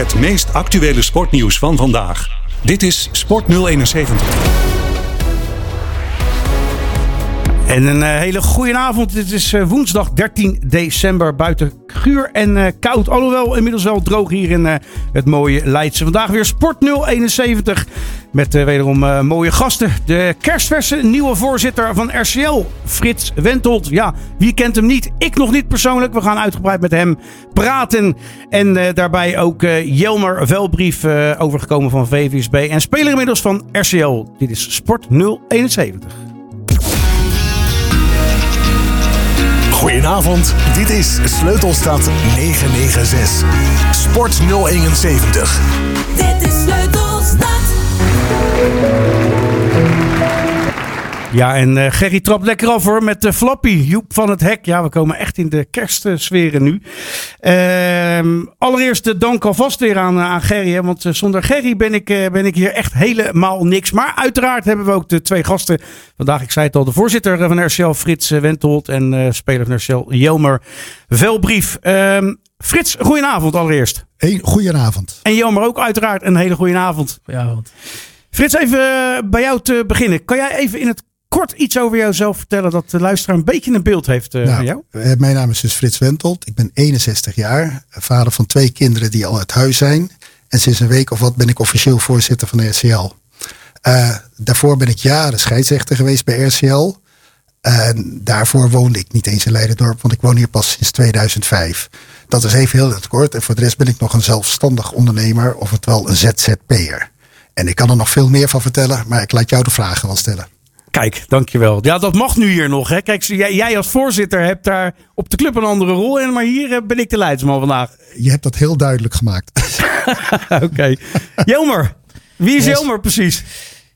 Het meest actuele sportnieuws van vandaag. Dit is Sport 071. En een uh, hele goede avond. Dit is uh, woensdag 13 december. Buiten guur en uh, koud. Alhoewel inmiddels wel droog hier in het mooie Leidse. Vandaag weer Sport 071. Met wederom mooie gasten. De kerstverse nieuwe voorzitter van RCL, Frits Wentold. Ja, wie kent hem niet? Ik nog niet persoonlijk. We gaan uitgebreid met hem praten. En daarbij ook Jelmer Velbrief overgekomen van VVSB. En speler inmiddels van RCL. Dit is Sport 071. Goedenavond, dit is Sleutelstad 996. Sport 071. Dit is Sleutelstad. Ja, en uh, Gerry trapt lekker af hoor met de Floppy. Joep van het Hek. Ja, we komen echt in de kerstsferen nu. Uh, allereerst de dank alvast weer aan, aan Gerry. Hè, want uh, zonder Gerry ben ik, uh, ben ik hier echt helemaal niks. Maar uiteraard hebben we ook de twee gasten. Vandaag, ik zei het al, de voorzitter van RCL Frits Wentold. En speler van RCL Jelmer Velbrief. Ehm, Frits, goedenavond allereerst. Hey, goedenavond. En Jelmer ook uiteraard een hele goedenavond. Goedenavond. Frits, even bij jou te beginnen. Kan jij even in het kort iets over jouzelf vertellen dat de luisteraar een beetje een beeld heeft uh, nou, van jou? Uh, mijn naam is dus Frits Wentold. Ik ben 61 jaar, vader van twee kinderen die al uit huis zijn. En sinds een week of wat ben ik officieel voorzitter van de RCL. Uh, daarvoor ben ik jaren scheidsrechter geweest bij RCL. En daarvoor woonde ik niet eens in Leidendorp, want ik woon hier pas sinds 2005. Dat is even heel kort. En voor de rest ben ik nog een zelfstandig ondernemer, of het wel een ZZP'er. En ik kan er nog veel meer van vertellen, maar ik laat jou de vragen wel stellen. Kijk, dankjewel. Ja, dat mag nu hier nog. Hè? Kijk, jij, jij, als voorzitter hebt daar op de club een andere rol in, maar hier ben ik de leidsman vandaag. Je hebt dat heel duidelijk gemaakt. Oké. Okay. Jelmer, wie is yes. Jelmer precies?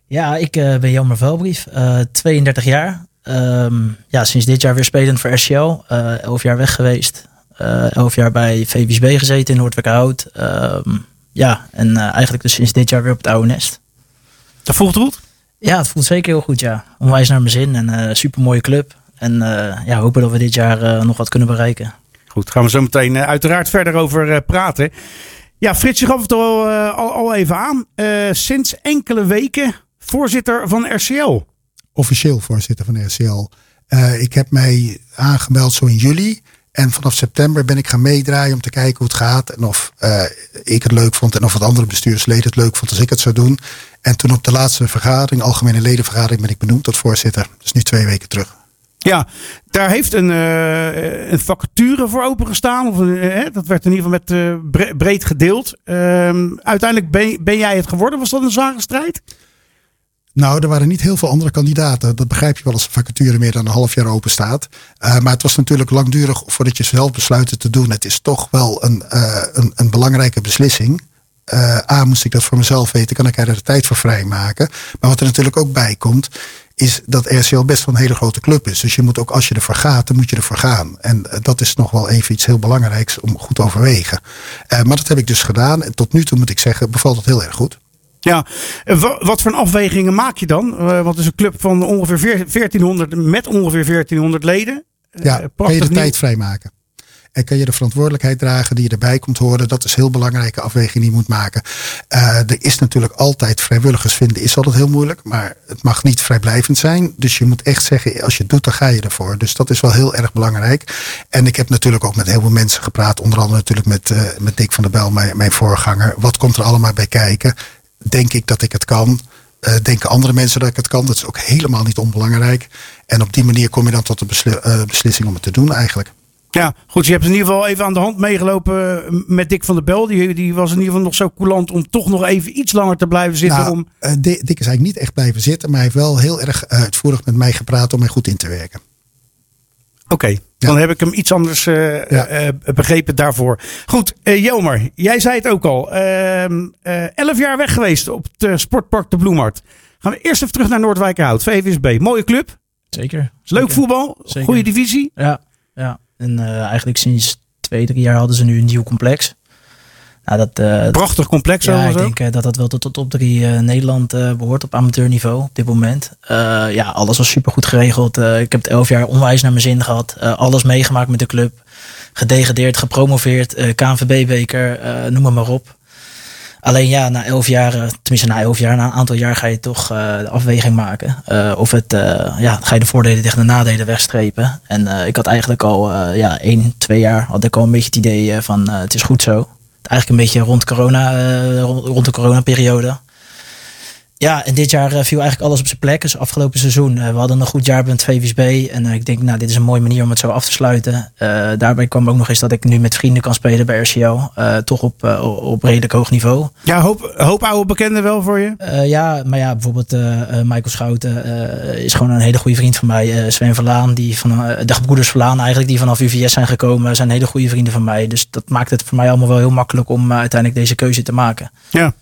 Ja, ik uh, ben Jelmer Velbrief, uh, 32 jaar. Um, ja, sinds dit jaar weer spelend voor RCL. Uh, elf jaar weg geweest. Uh, elf jaar bij VWSB gezeten in Noordwijkerhout. Um, ja, en eigenlijk dus sinds dit jaar weer op het oude nest. Dat voelt goed? Ja, het voelt zeker heel goed, ja. Onwijs naar mijn zin en uh, super mooie club. En uh, ja, hopen dat we dit jaar uh, nog wat kunnen bereiken. Goed, gaan we zo meteen uiteraard verder over praten. Ja, Frits, je gaf het al, al, al even aan. sinds enkele weken voorzitter van RCL. Officieel voorzitter van RCL. ik heb mij aangemeld zo in juli. En vanaf september ben ik gaan meedraaien om te kijken hoe het gaat. En of uh, ik het leuk vond en of het andere bestuursleden het leuk vond als ik het zou doen. En toen op de laatste vergadering, algemene ledenvergadering, ben ik benoemd tot voorzitter. Dus nu twee weken terug. Ja, daar heeft een, uh, een vacature voor opengestaan. Of, uh, dat werd in ieder geval met uh, breed gedeeld. uiteindelijk ben, ben jij het geworden. Was dat een zware strijd? Nou, er waren niet heel veel andere kandidaten. Dat begrijp je wel als een vacature meer dan een half jaar open staat. Maar het was natuurlijk langdurig voordat je zelf besluit te doen. Het is toch wel een, een, een, belangrijke beslissing. Uh, A, moest ik dat voor mezelf weten, kan ik er de tijd voor vrijmaken. Maar wat er natuurlijk ook bij komt, is dat RCL best wel een hele grote club is. Dus je moet ook, als je ervoor gaat, dan moet je ervoor gaan. En dat is nog wel even iets heel belangrijks om goed te overwegen. maar dat heb ik dus gedaan. En tot nu toe moet ik zeggen, bevalt het heel erg goed. Ja, wat voor afwegingen maak je dan? Uh, want het is een club van ongeveer 1400 met ongeveer 1400 leden. Ja, kan je de tijd vrijmaken. En kan je de verantwoordelijkheid dragen die je erbij komt horen. Dat is heel belangrijke afweging die je moet maken. Uh, er is natuurlijk altijd vrijwilligers vinden, is altijd heel moeilijk. Maar het mag niet vrijblijvend zijn. Dus je moet echt zeggen, als je het doet, dan ga je ervoor. Dus dat is wel heel erg belangrijk. En ik heb natuurlijk ook met heel veel mensen gepraat. Onder andere natuurlijk met, uh, met Dick van der Bel, mijn, mijn voorganger. Wat komt er allemaal bij kijken? denk ik dat ik het kan. Uh, denken andere mensen dat ik het kan. Dat is ook helemaal niet onbelangrijk. En op die manier kom je dan tot de besli beslissing om het te doen eigenlijk. Ja, goed. Je hebt in ieder geval even aan de hand meegelopen met Dick van der Bel. Die, die was in ieder geval nog zo coulant om toch nog even iets langer te blijven zitten. Nou, om... uh, Dick is eigenlijk niet echt blijven zitten. Maar hij heeft wel heel erg uitvoerig met mij gepraat om mij goed in te werken. Oké, okay. ja. dan heb ik hem iets anders uh, ja. uh, begrepen daarvoor. Goed, uh, Jelmer, jij zei het ook al. Ehm, elf jaar weg geweest op het sportpark de Bloemart. Gaan we eerst even terug naar Noordwijkerhout, VVSB. Mooie club. Zeker. Leuk zeker. voetbal, zeker. goede divisie. Ja, ja. En eigenlijk sinds twee, drie jaar hadden ze nu een nieuw complex. Nou, dat, uh, Prachtig complex. Ja, ik denk uh, dat dat wel tot de top 3 uh, Nederland behoort op amateurniveau op dit moment. ja, alles was super goed geregeld. ik heb het elf jaar onwijs naar mijn zin gehad. alles meegemaakt met de club. Gedegradeerd, gepromoveerd, KNVB-beker, noem maar, maar op. Alleen ja, na elf jaar, tenminste na elf jaar, na een aantal jaar ga je toch eh, de afweging maken. Eh, of het, eh, ja, ga je de voordelen tegen de nadelen wegstrepen. En ik had eigenlijk al, ja, één, twee jaar had ik al een beetje het idee van het is goed zo. Eigenlijk een beetje rond corona, rond de coronaperiode. Ja, en dit jaar eh, viel eigenlijk alles op zijn plek. Dus afgelopen seizoen, eh, we hadden een goed jaar met VVSB. En eh, ik denk, nou, dit is een mooie manier om het zo af te sluiten. Daarbij kwam ook nog eens dat ik nu met vrienden kan spelen bij RCL. Toch op, op redelijk hoog niveau. Ja, hoop, hoop oude bekenden wel voor je. Ja, maar ja, bijvoorbeeld Michael Schouten is gewoon een hele goede vriend van mij. Sven Verlaan, die van de gebroeders Verlaan eigenlijk, die vanaf UVS zijn gekomen, zijn hele goede vrienden van mij. Dus dat maakt het voor mij allemaal wel heel makkelijk om uiteindelijk deze keuze te maken. Ja.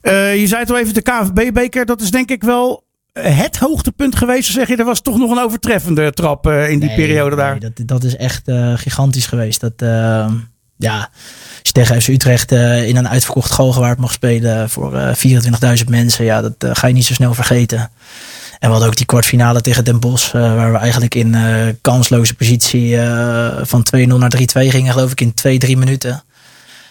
Eh, je zei het al even, de KNVB-beker, dat is denk ik wel het hoogtepunt geweest. Zeg je, er was toch nog een overtreffende trap eh, in die Nee, periode daar. nee, dat, dat is echt eh, gigantisch geweest. Dat, eh, ja, als je tegen FC Utrecht eh, in een uitverkocht Galgenwaard mag spelen voor eh 24.000 mensen, ja, dat eh, ga je niet zo snel vergeten. En we hadden ook die kwartfinale tegen Den Bosch, eh, waar we eigenlijk in eh, kansloze positie eh, van 2-0 naar 3-2 gingen, geloof ik, in 2-3 minuten.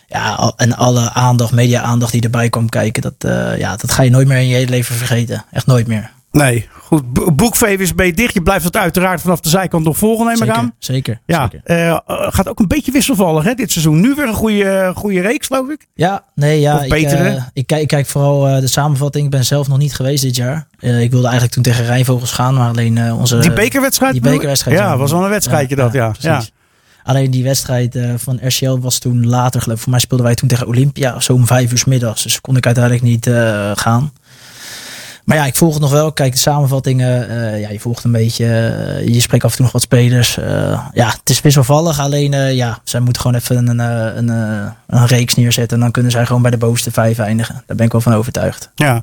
Ja, en alle aandacht, media-aandacht die erbij kwam kijken, dat, eh, ja, dat ga je nooit meer in je hele leven vergeten. Echt nooit meer. Nee, goed. Bo- Boek VWSB dicht. Je blijft het uiteraard vanaf de zijkant nog volgen, neem ik Zeker, aan. zeker. Ja, zeker. eh, eh, gaat ook een beetje wisselvallig hè, dit seizoen. Nu weer een goede, goede reeks, geloof ik. Ja, nee, ja. Ik, betere? ik, kijk, ik kijk vooral de samenvatting. Ik ben zelf nog niet geweest dit jaar. Ik wilde eigenlijk toen tegen Rijnvogels gaan, maar alleen onze... Die bekerwedstrijd? die bekerwedstrijd, Ja, ja. was wel een wedstrijdje dat, ja. ja. Alleen die wedstrijd eh, van RCL was toen later, geloof ik. Voor mij speelden wij toen tegen Olympia, zo om vijf uur middags. Dus kon ik uiteindelijk niet eh, gaan. Maar ja, ik volg het nog wel. Kijk, de samenvattingen. eh, ja, je volgt een beetje. je spreekt af en toe nog wat spelers. ja, het is wisselvallig. Alleen, ja, zij moeten gewoon even een, een, een reeks neerzetten. En dan kunnen zij gewoon bij de bovenste vijf eindigen. Daar ben ik wel van overtuigd. Ja.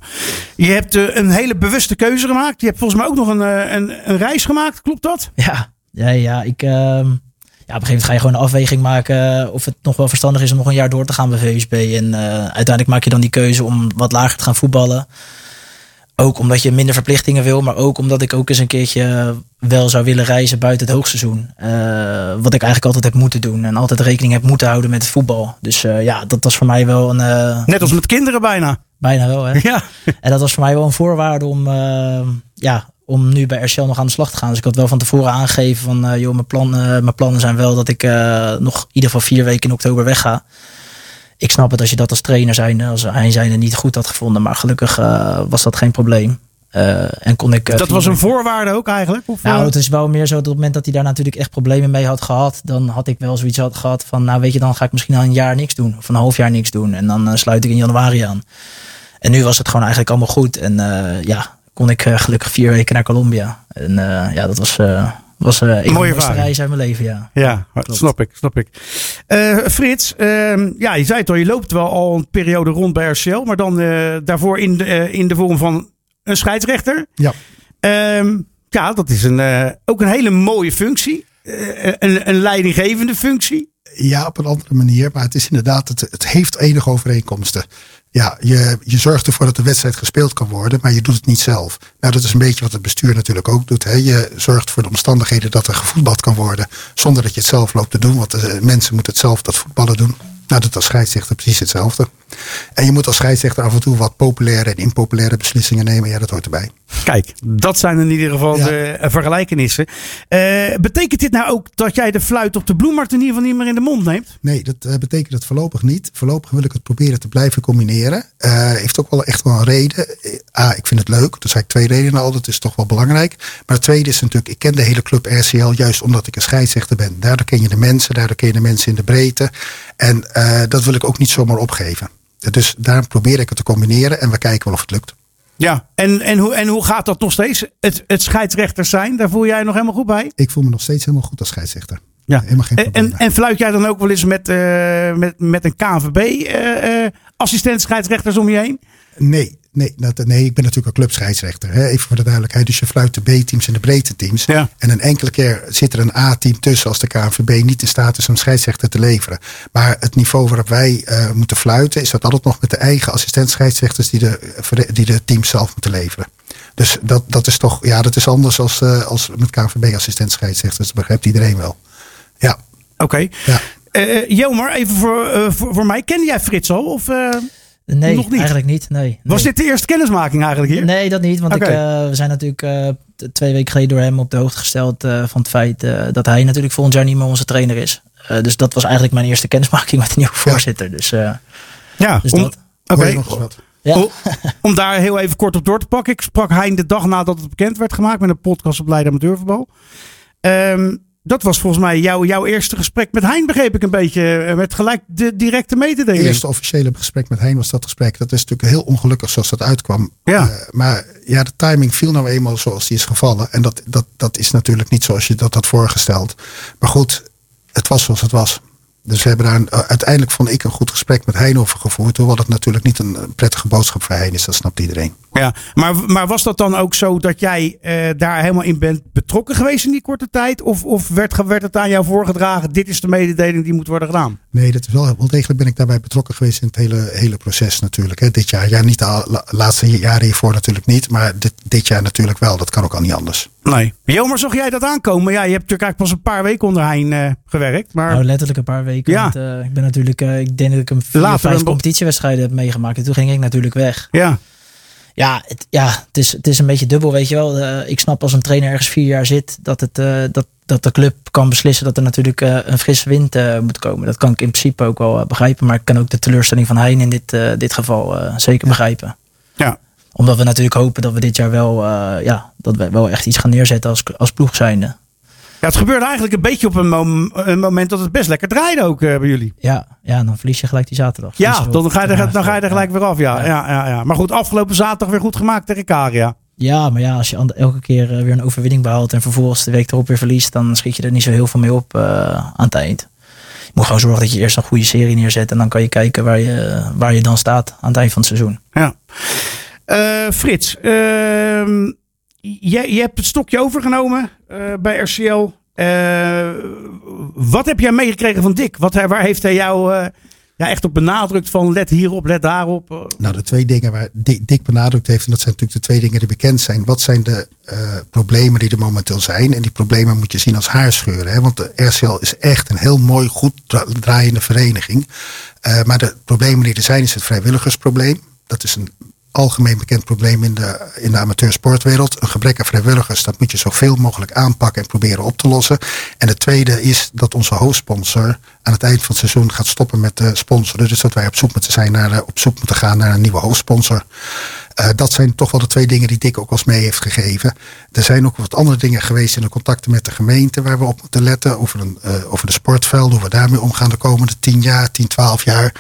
Je hebt een hele bewuste keuze gemaakt. Je hebt volgens mij ook nog een, een, een reis gemaakt. Klopt dat? Ja, ja, ja ik. Ja, op een gegeven moment ga je gewoon een afweging maken eh, of het nog wel verstandig is om nog een jaar door te gaan bij VSB. En eh, uiteindelijk maak je dan die keuze om wat lager te gaan voetballen. Ook omdat je minder verplichtingen wil, maar ook omdat ik ook eens een keertje wel zou willen reizen buiten het hoogseizoen. Eh, wat ik eigenlijk altijd heb moeten doen en altijd rekening heb moeten houden met het voetbal. Dus ja, dat was voor mij wel een. Net als met kinderen bijna. bijna wel, hè? Ja. En dat was voor mij wel een voorwaarde om, ja, om nu bij RCL nog aan de slag te gaan. Dus ik had wel van tevoren aangegeven van, eh, joh, mijn, plan, eh, mijn plannen zijn wel dat ik eh, nog in ieder geval vier weken in oktober wegga. Ik snap het als je dat als trainer zijn, als hij zijn niet goed had gevonden. Maar gelukkig eh, was dat geen probleem. En kon ik, Dat was een voorwaarde ook eigenlijk? Of, nou, het is wel meer zo dat op het moment dat hij daar natuurlijk echt problemen mee had gehad, dan had ik wel zoiets had gehad van, nou weet je, dan ga ik misschien al een jaar niks doen. Of een half jaar niks doen. En dan sluit ik in januari aan. En nu was het gewoon eigenlijk allemaal goed. En ja, kon ik eh, gelukkig vier weken naar Colombia. En eh, ja, dat was, eh was eh, een Mooie mooiste reis uit mijn leven, ja. Ja, snap ik, snap ik. Frits, ehm, ja, je zei het al, je loopt wel al een periode rond bij RCL, maar dan daarvoor in de, in de vorm van een scheidsrechter. Ja. Ehm, ja, dat is een, ook een hele mooie functie. Een, een leidinggevende functie. Ja, op een andere manier. Maar het is inderdaad, het, het heeft enige overeenkomsten. Ja, je, je zorgt ervoor dat de wedstrijd gespeeld kan worden, maar je doet het niet zelf. Nou, dat is een beetje wat het bestuur natuurlijk ook doet. Hè. Je zorgt voor de omstandigheden dat er gevoetbald kan worden, zonder dat je het zelf loopt te doen. Want de mensen moeten het zelf, dat voetballen doen. Nou, dat als scheidsrechter precies hetzelfde. En je moet als scheidsrechter af en toe wat populaire en impopulaire beslissingen nemen. Ja, dat hoort erbij. Kijk, dat zijn in ieder geval Ja. de eh, vergelijkenissen. Eh, betekent dit nou ook dat jij de fluit op de bloemmarkt in ieder geval niet meer in de mond neemt? Nee, dat eh, betekent het voorlopig niet. Voorlopig wil ik het proberen te blijven combineren. Eh heeft ook wel echt wel een reden. A, ik vind het leuk. Er zijn twee redenen al. Dat is toch wel belangrijk. Maar het tweede is natuurlijk, ik ken de hele club RCL juist omdat ik een scheidsrechter ben. Daardoor ken je de mensen, daardoor ken je de mensen in de breedte. En dat wil ik ook niet zomaar opgeven. Dus daarom probeer ik het te combineren en we kijken wel of het lukt. Ja. En, en, hoe, en hoe gaat dat nog steeds? Het, het scheidsrechters zijn, daar voel jij je nog helemaal goed bij? Ik voel me nog steeds helemaal goed als scheidsrechter. Ja. Helemaal geen En, probleem. en, en fluit jij dan ook wel eens met, eh, met, met een KNVB-assistent scheidsrechters om je heen? Nee, nee, dat, nee, ik ben natuurlijk een clubscheidsrechter. Hè? Even voor de duidelijkheid. Dus je fluit de B-teams en de breedte teams. Ja. En een enkele keer zit er een A-team tussen als de KNVB niet in staat is om scheidsrechter te leveren. Maar het niveau waarop wij eh, moeten fluiten is dat altijd nog met de eigen assistent scheidsrechters die de, die de teams zelf moeten leveren. Dus dat, dat is toch, ja, dat is anders als, eh, als met KNVB assistent scheidsrechters. Dat begrijpt iedereen wel. Ja. Oké. Ja. Eh, Jelmer, even voor, voor, voor mij. Ken jij Frits al? Of? Nee, Nog niet? eigenlijk niet. Nee, Was dit de eerste kennismaking eigenlijk hier? Nee, dat niet. Want ik, eh, we zijn natuurlijk eh, twee weken geleden door hem op de hoogte gesteld eh, van het feit eh, dat hij natuurlijk volgend jaar niet meer onze trainer is. Eh, dus dat was eigenlijk mijn eerste kennismaking met de nieuwe voorzitter. Dus, eh, Ja, dus om, dat. oké. Hoor je nog eens wat? Ja. Om, om daar heel even kort op door te pakken. Ik sprak Hein de dag nadat het bekend werd gemaakt met een podcast op Leiden Amateurvoetbal. Ehm, dat was volgens mij jouw, jouw eerste gesprek met Hein, begreep ik een beetje. eh, Met gelijk de directe Het mededeling. eerste officiële gesprek met Hein was dat gesprek. Dat is natuurlijk heel ongelukkig zoals dat uitkwam. Ja. Eh, maar ja, de timing viel nou eenmaal zoals die is gevallen. En dat, dat, dat is natuurlijk niet zoals je dat had voorgesteld. Maar goed, het was zoals het was. Dus we hebben daar een- uiteindelijk vond ik een goed gesprek met Hein over gevoerd. Hoewel het natuurlijk niet een prettige boodschap voor Hein is. Dat snapt iedereen. Ja, maar, maar was dat dan ook zo dat jij eh, daar helemaal in bent betrokken geweest in die korte tijd? Of, of werd, werd het aan jou voorgedragen, dit is de mededeling die moet worden gedaan? Nee, dat is wel, wel degelijk ben ik daarbij betrokken geweest in het hele, hele proces natuurlijk. Hè. Dit jaar, ja, niet de laatste jaren hiervoor natuurlijk niet. Maar dit, dit jaar natuurlijk wel. Dat kan ook al niet anders. Nee. Jomer, zag jij dat aankomen? Ja, je hebt natuurlijk eigenlijk pas een paar weken onder Hein eh, gewerkt. Maar Nou, letterlijk een paar weken. Ja. Want, eh, ik ben natuurlijk, eh, ik denk dat ik een vier, Later vijf een- competitiewedstrijden heb meegemaakt. En toen ging ik natuurlijk weg. ja, Ja, het, ja het, is, het is een beetje dubbel, weet je wel. Ik snap als een trainer ergens vier jaar zit, dat, het, dat, dat de club kan beslissen dat er natuurlijk een frisse wind moet komen. Dat kan ik in principe ook wel begrijpen. Maar ik kan ook de teleurstelling van Hein in dit, dit geval zeker begrijpen. ja. Omdat we natuurlijk hopen dat we dit jaar wel, eh, ja, dat we wel echt iets gaan neerzetten als, als ploeg zijnde. Ja, het gebeurde eigenlijk een beetje op een, mom- een moment dat het best lekker draaide ook eh, bij jullie. Ja, ja, dan verlies je gelijk die zaterdag. Ja, je dan ga, je er, dan ga je er gelijk weer af. Ja, Ja. ja. Ja, ja, Maar goed, afgelopen zaterdag weer goed gemaakt tegen Karia. Ja, maar ja, als je elke keer eh, weer een overwinning behaalt en vervolgens de week erop weer verliest, dan schiet je er niet zo heel veel mee op aan het eind. Je moet gewoon zorgen dat je eerst een goede serie neerzet en dan kan je kijken waar je, waar je dan staat aan het eind van het seizoen. Ja. Eh, Frits, ehm, jij, je hebt het stokje overgenomen eh, bij RCL. Eh, wat heb jij meegekregen van Dick? Wat, waar heeft hij jou ja, echt op benadrukt van let hierop, let daarop? Nou, de twee dingen waar Dick, benadrukt heeft, en dat zijn natuurlijk de twee dingen die bekend zijn. Wat zijn de problemen die er momenteel zijn? En die problemen moet je zien als haarscheuren. Hè? Want de RCL is echt een heel mooi, goed dra- draaiende vereniging. Maar de problemen die er zijn, is het vrijwilligersprobleem. Dat is een algemeen bekend probleem in de, in de amateursportwereld. Een gebrek aan vrijwilligers, dat moet je zoveel mogelijk aanpakken en proberen op te lossen. En het tweede is dat onze hoofdsponsor aan het eind van het seizoen gaat stoppen met sponsoren. Dus dat wij op zoek moeten zijn naar, eh, op zoek moeten gaan naar een nieuwe hoofdsponsor. Eh, dat zijn toch wel de twee dingen die Dick ook als mee heeft gegeven. Er zijn ook wat andere dingen geweest in de contacten met de gemeente waar we op moeten letten. Over, een, eh, over de sportvelden, hoe we daarmee omgaan de komende 10 jaar, 10, 12 jaar.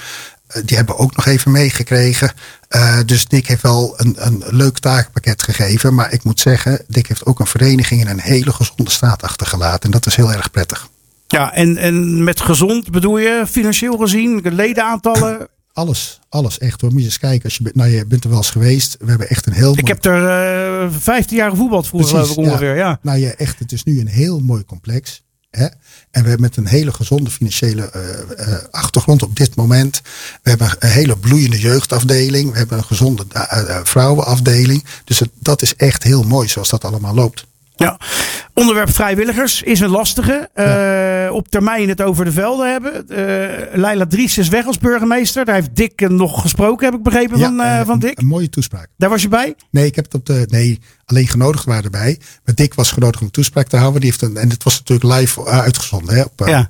Eh, die hebben we ook nog even meegekregen. Eh, dus Dick heeft wel een, een leuk taakpakket gegeven. Maar ik moet zeggen, Dick heeft ook een vereniging in een hele gezonde staat achtergelaten. En dat is heel erg prettig. Ja, en, en met gezond bedoel je financieel gezien, de ledenaantallen? Alles, alles echt hoor. Moet je eens kijken. Als je, bent- nou, je bent er wel eens geweest. We hebben echt een heel Ik mooi- heb er eh 15 jaar gevoetbald vroeger, geloof ik ongeveer. Ja. Nou ja, echt, het is nu een heel mooi complex. En we hebben met een hele gezonde financiële eh, eh, achtergrond op dit moment. We hebben een hele bloeiende jeugdafdeling. We hebben een gezonde eh, vrouwenafdeling. Dus dat is echt heel mooi zoals dat allemaal loopt. Ja. Onderwerp vrijwilligers is een lastige. Eh, op termijn het over de velden hebben. Eh Leila Dries is weg als burgemeester. Daar heeft Dick eh, nog gesproken, heb ik begrepen van, van Dick. Een mooie toespraak. Daar was je bij? Nee, ik heb het op de. Nee, alleen genodigd waren erbij. Maar Dick was genodigd om een toespraak te houden. Die heeft een, en dit was natuurlijk live uitgezonden. Hè, op, eh,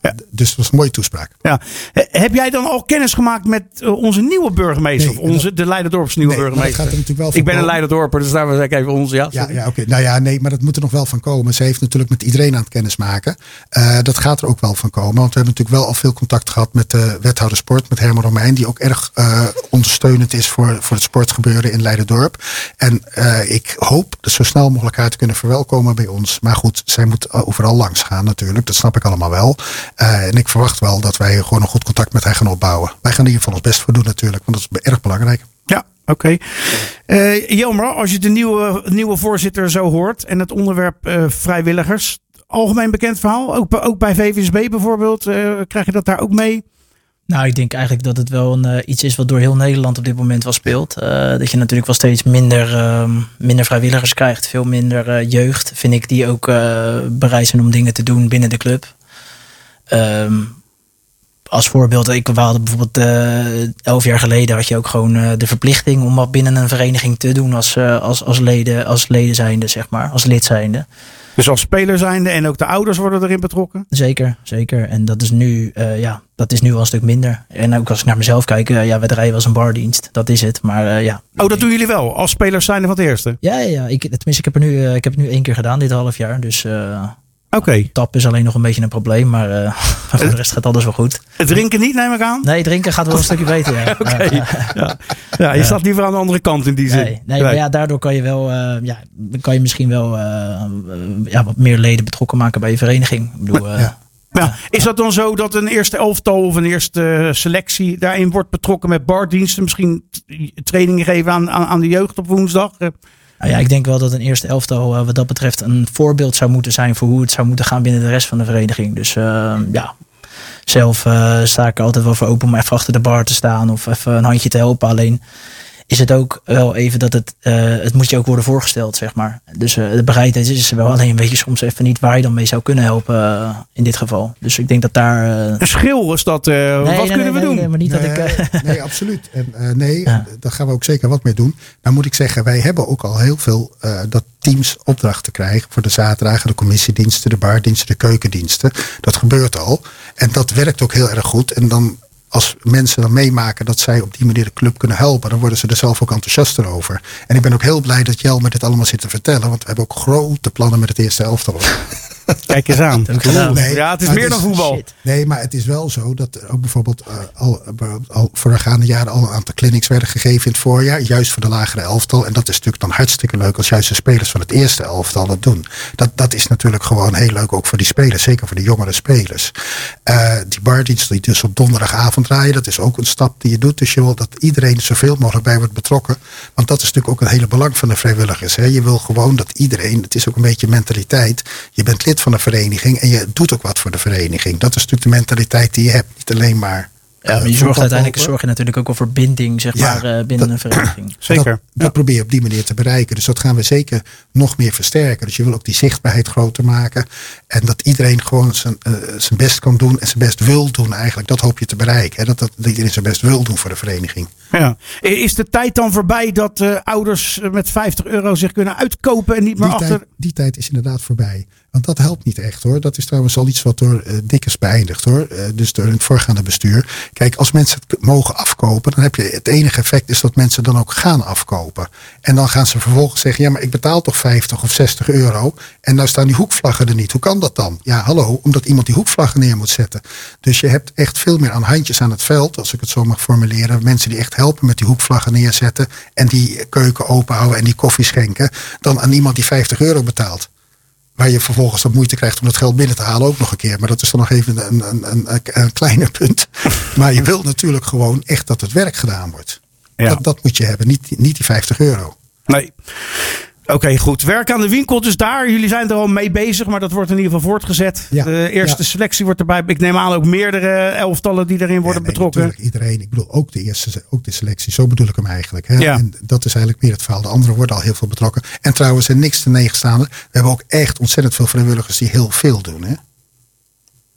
Ja. Dus het was een mooie toespraak. ja. Heb jij dan al kennis gemaakt met eh, onze nieuwe burgemeester? Nee, of onze, de Leiderdorps nieuwe Nee, maar dat burgemeester? gaat er natuurlijk wel van ik ben een. Leiderdorper, dus daar zeg ik even onze. Ja, Ja, ja oké. Nou ja, nee, maar dat moet er nog wel van komen. Ze heeft natuurlijk met iedereen aan het kennis maken. Eh, dat gaat er ook wel van komen. Want we hebben natuurlijk wel al veel contact gehad met de wethouder sport, met Herman Romein, die ook erg eh, ondersteunend is voor, voor het sportgebeuren in Leiderdorp. En ik hoop dat zo snel mogelijk haar te kunnen verwelkomen bij ons. Maar goed, zij moet overal langs gaan natuurlijk. Dat snap ik allemaal wel. Eh, en ik verwacht wel dat wij gewoon een goed contact met haar gaan opbouwen. Wij gaan hier van ons best voor doen natuurlijk, want dat is erg belangrijk. Ja, oké. Eh Jelmer, als je de nieuwe, nieuwe voorzitter zo hoort en het onderwerp eh, vrijwilligers. Algemeen bekend verhaal, ook, bij- ook bij VVSB bijvoorbeeld. eh, krijg je dat daar ook mee? Nou, ik denk eigenlijk dat het wel een, eh, iets is wat door heel Nederland op dit moment wel speelt. Eh, dat je natuurlijk wel steeds minder, ehm, minder vrijwilligers krijgt. Veel minder eh, jeugd, vind ik, die ook eh, bereid zijn om dingen te doen binnen de club. Ehm, als voorbeeld, ik, hadden bijvoorbeeld eh, elf jaar geleden had je ook gewoon eh, de verplichting om wat binnen een vereniging te doen als, eh, als, als, leden, als leden zijnde, zeg maar, als lid zijnde. Dus als speler zijnde en ook de ouders worden erin betrokken? Zeker, zeker. En dat is nu, ja, dat is nu al een stuk minder. En ook als ik naar mezelf kijk, ja, we draaien als een bardienst. Dat is het. Maar ja. Oh, dat doen jullie wel, als spelers zijnde van het eerste? Ja, ja, ja. Ik, tenminste, ik heb, er nu, ik heb het nu één keer gedaan dit half jaar. Dus Oké. tap is alleen nog een beetje een probleem. Maar eh, voor de rest gaat alles wel goed. Het drinken niet, neem ik aan? Nee, drinken gaat wel een stukje beter. Ja. Oké. Ja. ja, je staat liever aan de andere kant in die zin. Nee, nee, maar ja, daardoor kan je wel, eh, ja, kan je misschien wel eh, ja, wat meer leden betrokken maken bij je vereniging. Ik bedoel, Ja. Maar ja, is dat dan zo dat een eerste elftal of een eerste selectie daarin wordt betrokken met bardiensten? Misschien t- trainingen geven aan, aan, aan de jeugd op woensdag? Nou ja, ik denk wel dat een eerste elftal eh, wat dat betreft een voorbeeld zou moeten zijn voor hoe het zou moeten gaan binnen de rest van de vereniging. Dus eh, ja, zelf eh, sta ik altijd wel voor open om even achter de bar te staan of even een handje te helpen. Alleen is het ook wel even dat het, eh, het moet je ook worden voorgesteld, zeg maar. Dus eh, de bereidheid is er wel, alleen weet je soms even niet waar je dan mee zou kunnen helpen eh, in dit geval. Dus ik denk dat daar... Een schil is dat. eh, nee, wat nee, kunnen nee, we doen? nee, maar niet dat ik... nee, eh, nee, absoluut. En eh, nee, Ja. daar gaan we ook zeker wat mee doen. Nou moet ik zeggen, wij hebben ook al heel veel eh, dat teams opdrachten krijgen voor de zaterdagen, de commissiediensten, de bardiensten, de keukendiensten. Dat gebeurt al. En dat werkt ook heel erg goed. En dan als mensen dan meemaken dat zij op die manier de club kunnen helpen, dan worden ze er zelf ook enthousiaster over. En ik ben ook heel blij dat Jelmer dit allemaal zit te vertellen, want we hebben ook grote plannen met het eerste elftal. Kijk eens aan. Nee, ja, het is meer dan voetbal. Shit. Nee, maar het is wel zo dat er ook bijvoorbeeld eh, al, al voorgaande jaren al een aantal clinics werden gegeven in het voorjaar. Juist voor de lagere elftal. En dat is natuurlijk dan hartstikke leuk als juist de spelers van het eerste elftal dat doen. Dat, dat is natuurlijk gewoon heel leuk ook voor die spelers. Zeker voor de jongere spelers. Eh, die bardienst die dus op donderdagavond draaien. Dat is ook een stap die je doet. Dus je wil dat iedereen zoveel mogelijk bij wordt betrokken. Want dat is natuurlijk ook een hele belang van de vrijwilligers. Hè. Je wil gewoon dat iedereen, het is ook een beetje mentaliteit. Je bent lid van een vereniging en je doet ook wat voor de vereniging. Dat is natuurlijk de mentaliteit die je hebt. Niet alleen maar. Ja, maar eh, je zorgt voetbal uiteindelijk zorg je natuurlijk ook wel voor binding zeg Ja, maar, eh, binnen dat- een vereniging. Zeker. Dat, dat probeer je op die manier te bereiken. Dus dat gaan we zeker nog meer versterken. Dus je wil ook die zichtbaarheid groter maken. En dat iedereen gewoon zijn, eh, zijn best kan doen en zijn best wil doen eigenlijk. Dat hoop je te bereiken. Hè? Dat, dat, dat iedereen zijn best wil doen voor de vereniging. Ja. Is de tijd dan voorbij dat eh, ouders eh, met 50 euro zich kunnen uitkopen en niet meer Die achter. tijd, die tijd is inderdaad voorbij. Want dat helpt niet echt hoor. Dat is trouwens al iets wat door eh Dikkers beëindigd hoor. Eh, dus door het voorgaande bestuur. Kijk, als mensen het mogen afkopen, dan heb je het enige effect is dat mensen dan ook gaan afkopen. En dan gaan ze vervolgens zeggen: ja, maar ik betaal toch 50 of 60 euro. En nou staan die hoekvlaggen er niet. Hoe kan dat dan? Ja, hallo, omdat iemand die hoekvlaggen neer moet zetten. Dus je hebt echt veel meer aan handjes aan het veld, als ik het zo mag formuleren. Mensen die echt helpen met die hoekvlaggen neerzetten. En die keuken openhouden en die koffie schenken. Dan aan iemand die 50 euro betaalt. Waar je vervolgens wat moeite krijgt om dat geld binnen te halen ook nog een keer. Maar dat is dan nog even een, een, een, een, kleiner punt. Maar je wilt natuurlijk gewoon echt dat het werk gedaan wordt. Ja. Dat, dat moet je hebben, niet, niet die 50 euro. Nee. Oké, goed. Werk aan de winkel dus daar. Jullie zijn er al mee bezig, maar dat wordt in ieder geval voortgezet. Ja. De eerste Ja. selectie wordt erbij. Ik neem aan ook meerdere elftallen die erin worden Ja, nee, betrokken. Natuurlijk, iedereen. Ik bedoel ook de eerste, ook de selectie. Zo bedoel ik hem eigenlijk. Hè? Ja. En dat is eigenlijk meer het verhaal. De anderen worden al heel veel betrokken. En trouwens, er niks te negenstaande. We hebben ook echt ontzettend veel vrijwilligers die heel veel doen. Hè?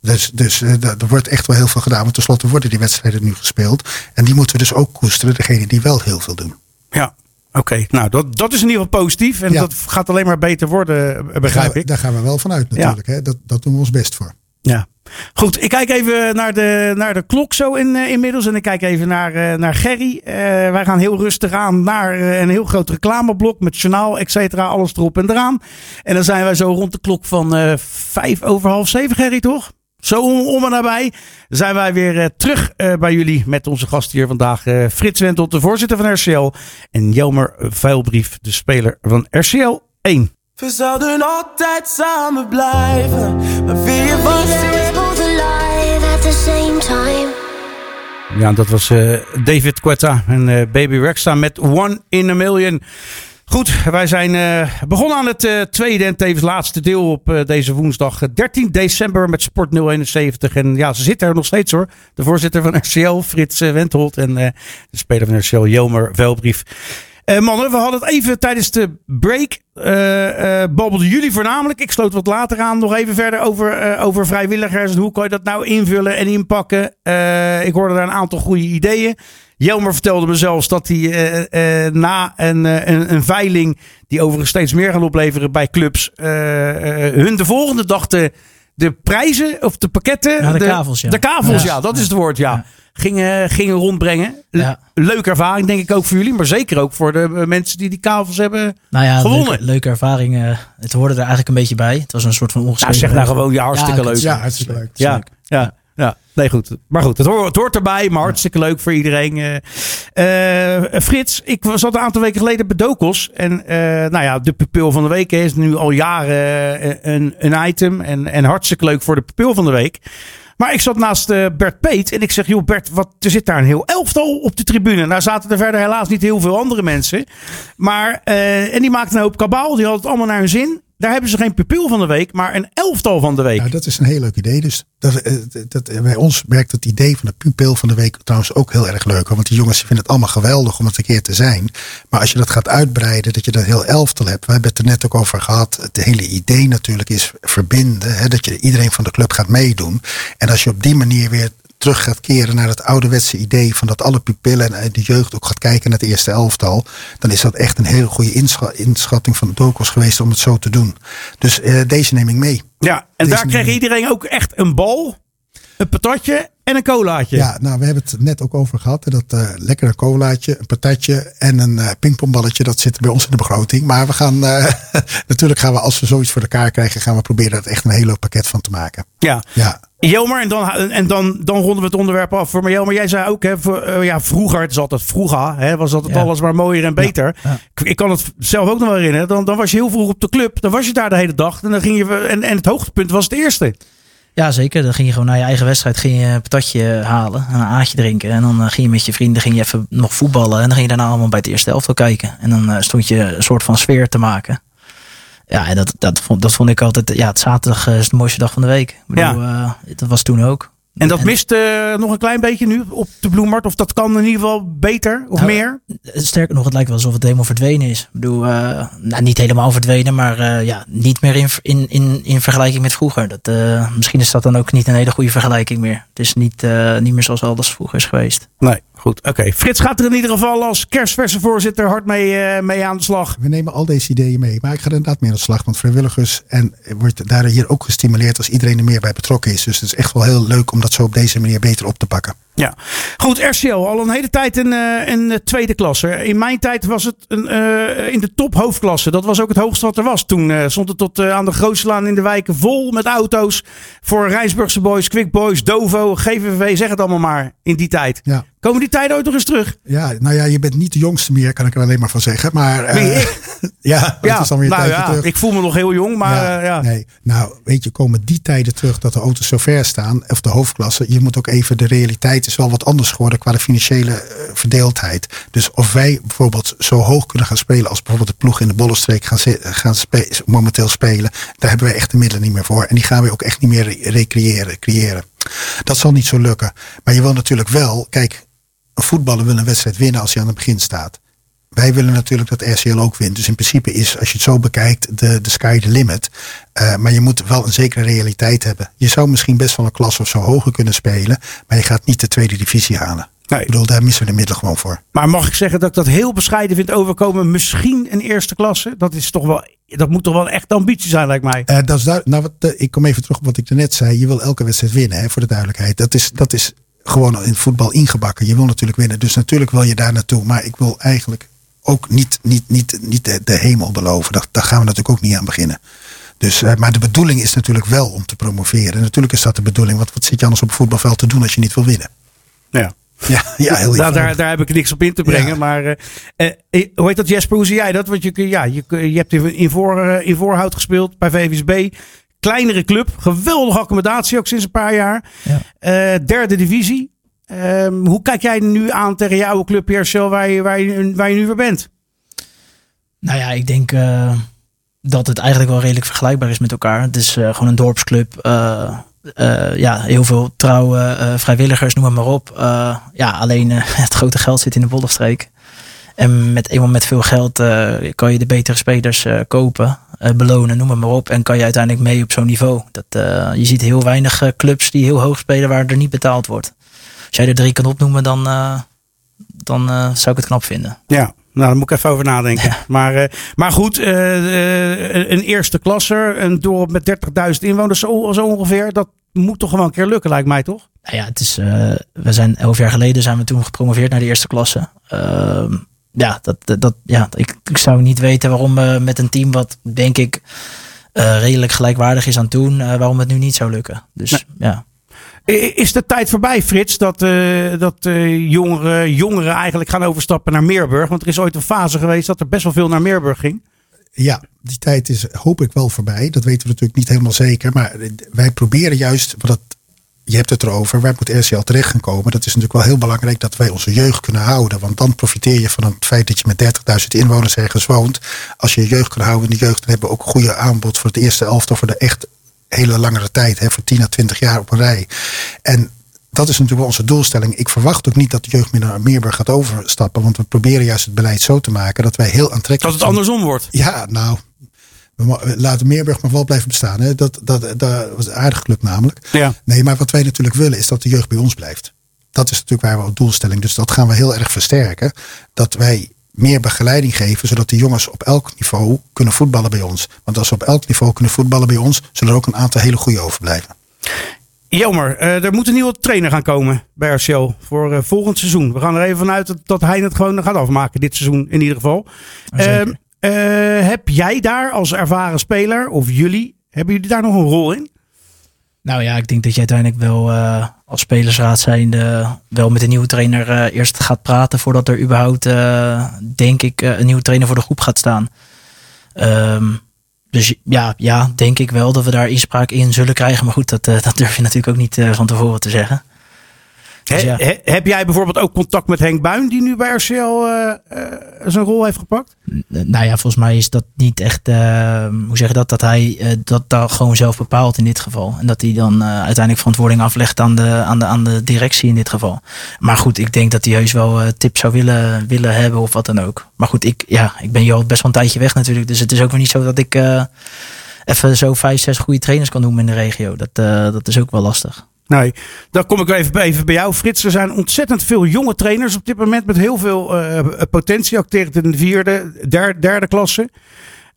Dus, dus eh, er er wordt echt wel heel veel gedaan. Want tenslotte worden die wedstrijden nu gespeeld. En die moeten we dus ook koesteren. Degene die wel heel veel doen. Ja. Oké, nou dat, dat is in ieder geval positief. En Ja. dat gaat alleen maar beter worden, eh, Daar begrijp ik. Daar gaan we wel vanuit natuurlijk. Hè? Dat, dat doen we ons best voor. Ja. Goed, ik kijk even naar de, naar de klok zo in, eh, inmiddels. En ik kijk even naar, eh, naar Gerry. Wij gaan heel rustig aan naar een heel groot reclameblok met journaal, et cetera. Alles erop en eraan. En dan zijn wij zo rond de klok van vijf over half zeven, Gerry, toch? Zo om, en nabij zijn wij weer eh, terug eh, bij jullie met onze gast hier vandaag. eh, Frits Wentel, de voorzitter van RCL. En Jelmer Vuilbrief, de speler van RCL 1. We zouden altijd samen blijven, maar wie je was. We're both alive at the same time. Ja, dat was eh, David Quetta en eh, Baby Rexha met One in a Million. Goed, wij zijn eh, begonnen aan het eh, tweede en tevens laatste deel op eh, deze woensdag eh, 13 december met Sport 071. En ja, ze zitten er nog steeds hoor. De voorzitter van RCL, Frits Wentholt en de speler van RCL, Jelmer Velbrief. Mannen, we hadden het even tijdens de break. babbelden jullie voornamelijk. Ik sloot wat later aan nog even verder over, over vrijwilligers. En hoe kan je dat nou invullen en inpakken? Ik hoorde daar een aantal goede ideeën. Jelmer vertelde me zelfs dat hij eh, eh, na een, eh, een, een veiling, die overigens steeds meer gaan opleveren bij clubs, eh, eh, hun de volgende dag de, de prijzen of de pakketten. Ja, de kavels, ja. De kavels, ja, Ja. dat is het woord, ja. Ja. Gingen, gingen rondbrengen. Le- Ja. Leuke ervaring, denk ik ook voor jullie, maar zeker ook voor de eh, mensen die die kavels hebben. Nou ja, Gewonnen. leuke, leuke ervaring. eh, het hoorde er eigenlijk een beetje bij. Het was een soort van Nou, ongeschreven zeg nou regel. gewoon, ja, hartstikke Ja, leuk. Ja, hartstikke leuk. Ja, ja, ja. Nee, goed. Maar goed, het hoort, erbij, maar hartstikke leuk voor iedereen. Eh, eh, Frits, ik al een aantal weken geleden bij Dokos. En eh, nou ja, de pupil van de week is nu al jaren een, een item. En, en hartstikke leuk voor de pupil van de week. Maar ik zat naast Bert Peet en ik zeg, joh Bert, wat, er zit daar een heel elftal op de tribune. Nou zaten er verder helaas niet heel veel andere mensen. Maar, en die maakten een hoop kabaal, die hadden het allemaal naar hun zin. Daar hebben ze geen pupil van de week, maar een elftal van de week. Dat is een heel leuk idee. Dus dat, eh, dat, eh, bij ons werkt het idee van de pupil van de week trouwens ook heel erg leuk. Want die jongens vinden het allemaal geweldig om het een keer te zijn. Maar als je dat gaat uitbreiden, dat je dat heel elftal hebt. We hebben het er net ook over gehad. Het hele idee natuurlijk is verbinden. Hè, dat je iedereen van de club gaat meedoen. En als je op die manier weer terug gaat keren naar het ouderwetse idee van dat alle pupillen en de jeugd ook gaat kijken naar het eerste elftal, dan is dat echt een hele goede inscha- inschatting van de Dokos geweest om het zo te doen. Dus eh, deze neem ik mee. Ja, en Deze daar kreeg iedereen ook echt een bal, een patatje en een colaatje. Ja, nou, we hebben het net ook over gehad. Dat eh, lekkere colaatje, een patatje en een eh, pingpongballetje. Dat zit bij ons in de begroting. Maar we gaan, natuurlijk gaan we, als we zoiets voor elkaar krijgen, gaan we proberen er echt een heel leuk pakket van te maken. ja. Ja, Jelmer, en, dan, en dan, dan ronden we het onderwerp af voor Jelmer. Jij zei ook, hè, voor, eh, ja, vroeger, het is altijd vroeger, hè, was altijd Ja. alles maar mooier en beter. Ja. Ik kan het zelf ook nog wel herinneren. Dan, dan was je heel vroeg op de club, dan was je daar de hele dag. En, dan ging je, en, en het hoogtepunt was het eerste. Ja, zeker. Dan ging je gewoon naar je eigen wedstrijd ging je een patatje halen en een aatje drinken. En dan eh, ging je met je vrienden ging je even nog voetballen. En dan ging je daarna allemaal bij het eerste elftal kijken. En dan eh, stond je een soort van sfeer te maken. Ja, en dat, dat, vond, dat vond ik altijd... Ja, het zaterdag eh, is de mooiste dag van de week. Ik bedoel, eh, dat was toen ook. En dat mist eh, nog een klein beetje nu op de Bloemart. Of dat kan in ieder geval beter of Nou, meer. Sterker nog, het lijkt wel alsof het helemaal verdwenen is. Ik bedoel, eh, nou, niet helemaal verdwenen, maar eh, ja, niet meer in, in, in, in vergelijking met vroeger. Dat, eh, misschien is dat dan ook niet een hele goede vergelijking meer. Het is niet, eh, niet meer zoals alles vroeger is geweest. Nee, goed. Oké. Frits gaat er in ieder geval als kerstverse voorzitter hard mee, eh, mee aan de slag. we nemen al deze ideeën mee. Maar ik ga er inderdaad mee aan de slag. Want vrijwilligers en wordt daar hier ook gestimuleerd als iedereen er meer bij betrokken is. Dus het is echt wel heel leuk om dat zo op deze manier beter op te pakken. Ja, goed. RCL al een hele tijd een, eh, een eh, tweede klasse. In mijn tijd was het een, eh, in de top hoofdklasse. Dat was ook het hoogste wat er was. Toen eh, stond het tot aan de Grootselaan in de wijken vol met auto's. Voor Rijnsburgse boys, Quick Boys, Dovo, GVV, zeg het allemaal maar. In die tijd. Ja. Komen die tijden ooit nog eens terug? Ja, nou ja, je bent niet de jongste meer, kan ik er alleen maar van zeggen. Maar eh, ik? ja, dat is dan weer nou ja, terug. ik voel me nog heel jong, maar ja, ja. Nee, nou weet je, komen die tijden terug dat de auto's zo ver staan, of de hoofdklasse. Je moet ook even, de realiteit is wel wat anders geworden qua de financiële eh, verdeeldheid. Dus of wij bijvoorbeeld zo hoog kunnen gaan spelen als bijvoorbeeld de ploeg in de Bollenstreek gaan, gaan spe- momenteel spelen, daar hebben wij echt de middelen niet meer voor. En die gaan we ook echt niet meer re- recreëren, creëren. Dat zal niet zo lukken. Maar je wil natuurlijk wel, kijk, een voetballer wil een wedstrijd winnen als hij aan het begin staat. Wij willen natuurlijk dat RCL ook wint. Dus in principe is, als je het zo bekijkt, de, de sky the limit. Eh, maar je moet wel een zekere realiteit hebben. Je zou misschien best wel een klas of zo hoger kunnen spelen. Maar je gaat niet de tweede divisie halen. Nee. Ik bedoel, daar missen we de middelen gewoon voor. Maar mag ik zeggen dat ik dat heel bescheiden vind overkomen? Misschien een eerste klasse? Dat, is toch wel, dat moet toch wel echt ambitie zijn, lijkt mij. Eh, dat is nou, wat, eh, ik kom even terug op wat ik net zei. Je wil elke wedstrijd winnen, hè, voor de duidelijkheid. Dat is, dat is gewoon in het voetbal ingebakken. Je wil natuurlijk winnen. Dus natuurlijk wil je daar naartoe. Maar ik wil eigenlijk ook niet, niet, niet, niet de, de hemel beloven. Daar, daar gaan we natuurlijk ook niet aan beginnen. Dus, eh, maar de bedoeling is natuurlijk wel om te promoveren. En natuurlijk is dat de bedoeling. Want wat zit je anders op het voetbalveld te doen als je niet wil winnen? Ja. Ja, ja heel daar, eenvoudig. daar heb ik niks op in te brengen. Ja. Maar eh, eh, hoe heet dat, Jesper? Hoe zie jij dat? Want je, ja, je, je hebt in, voor, in Voorhout gespeeld bij VVSB. Kleinere club. Geweldige accommodatie ook sinds een paar jaar. Ja. Eh, derde divisie. Ehm, hoe kijk jij nu aan tegen jouw club Hersel waar je, waar, je, waar je nu weer bent? Nou ja, ik denk eh, dat het eigenlijk wel redelijk vergelijkbaar is met elkaar. Het is eh, gewoon een dorpsclub. ja, heel veel trouwe vrijwilligers, noem maar op. Ja, alleen het grote geld zit in de Bollenstreek. En met eenmaal met veel geld kan je de betere spelers kopen, belonen, noem het maar op. En kan je uiteindelijk mee op zo'n niveau. Dat, eh, je ziet heel weinig eh, clubs die heel hoog spelen waar er niet betaald wordt. Als jij er drie kan opnoemen, dan, eh, dan eh, zou ik het knap vinden. Ja, nou, daar moet ik even over nadenken. Maar, eh, maar goed, eh, eh, een eerste klasser, een dorp met 30.000 inwoners, zo, zo ongeveer. Dat moet toch gewoon een keer lukken, lijkt mij toch? Nou ja, het is, eh, we zijn elf jaar geleden zijn we toen gepromoveerd naar de eerste klasse. Ja, dat, dat, ja ik, ik zou niet weten waarom we met een team wat denk ik eh, redelijk gelijkwaardig is aan toen, eh, waarom het nu niet zou lukken. Dus ja. Is de tijd voorbij, Frits, dat, eh, dat eh, jongeren, jongeren eigenlijk gaan overstappen naar Meerburg? Want er is ooit een fase geweest dat er best wel veel naar Meerburg ging. Ja, die tijd is hoop ik wel voorbij. Dat weten we natuurlijk niet helemaal zeker. Maar wij proberen juist, want dat, je hebt het erover, waar moet RCL terecht gaan komen? Dat is natuurlijk wel heel belangrijk dat wij onze jeugd kunnen houden. Want dan profiteer je van het feit dat je met 30.000 inwoners ergens woont. Als je je jeugd kan houden in de jeugd, dan hebben we ook een goede aanbod voor het eerste elftal voor de echt hele langere tijd. Hè, voor 10 à 20 jaar op een rij. En dat is natuurlijk wel onze doelstelling. Ik verwacht ook niet dat de jeugd meer naar Meerburg gaat overstappen. Want we proberen juist het beleid zo te maken dat wij heel aantrekkelijk Dat het andersom wordt. Ja, nou. We laten Meerburg maar wel blijven bestaan. Hè. Dat, dat, dat was een aardige club namelijk. Ja. Nee, maar wat wij natuurlijk willen is dat de jeugd bij ons blijft. Dat is natuurlijk waar we op doelstelling. Dus dat gaan we heel erg versterken. Dat wij meer begeleiding geven, zodat de jongens op elk niveau kunnen voetballen bij ons. Want als ze op elk niveau kunnen voetballen bij ons, zullen er ook een aantal hele goede overblijven. Jammer, eh, er moet een nieuwe trainer gaan komen bij RCL voor eh, volgend seizoen. We gaan er even vanuit dat, dat hij het gewoon gaat afmaken dit seizoen in ieder geval. Eh, heb jij daar als ervaren speler, of jullie, hebben jullie daar nog een rol in? Nou ja, ik denk dat je uiteindelijk wel eh, als spelersraad zijnde wel met een nieuwe trainer eh, eerst gaat praten voordat er überhaupt, denk ik, een nieuwe trainer voor de groep gaat staan. Ehm, dus ja, ja, denk ik wel dat we daar inspraak in zullen krijgen. Maar goed, dat, dat durf je natuurlijk ook niet van tevoren te zeggen. Dus He- ja. he- heb jij bijvoorbeeld ook contact met Henk Buin, die nu bij RCL eh, eh, zijn rol heeft gepakt? Nou ja, volgens mij is dat niet echt, eh, hoe zeg je dat, dat hij dat daar gewoon zelf bepaalt in dit geval. En dat hij dan uiteindelijk verantwoording aflegt aan de, aan, de, aan de directie in dit geval. Maar goed, ik denk dat hij heus wel tips zou willen, willen hebben of wat dan ook. Maar goed, ik, ja, ik ben hier al best wel een tijdje weg natuurlijk. Dus het is ook weer niet zo dat ik even zo vijf, zes goede trainers kan noemen in de regio. Dat, dat is ook wel lastig. Nee, dan kom ik even, bij- even bij jou, Frits. Er zijn ontzettend veel jonge trainers op dit moment met heel veel eh, potentie. Ook tegen de vierde, derde, klasse.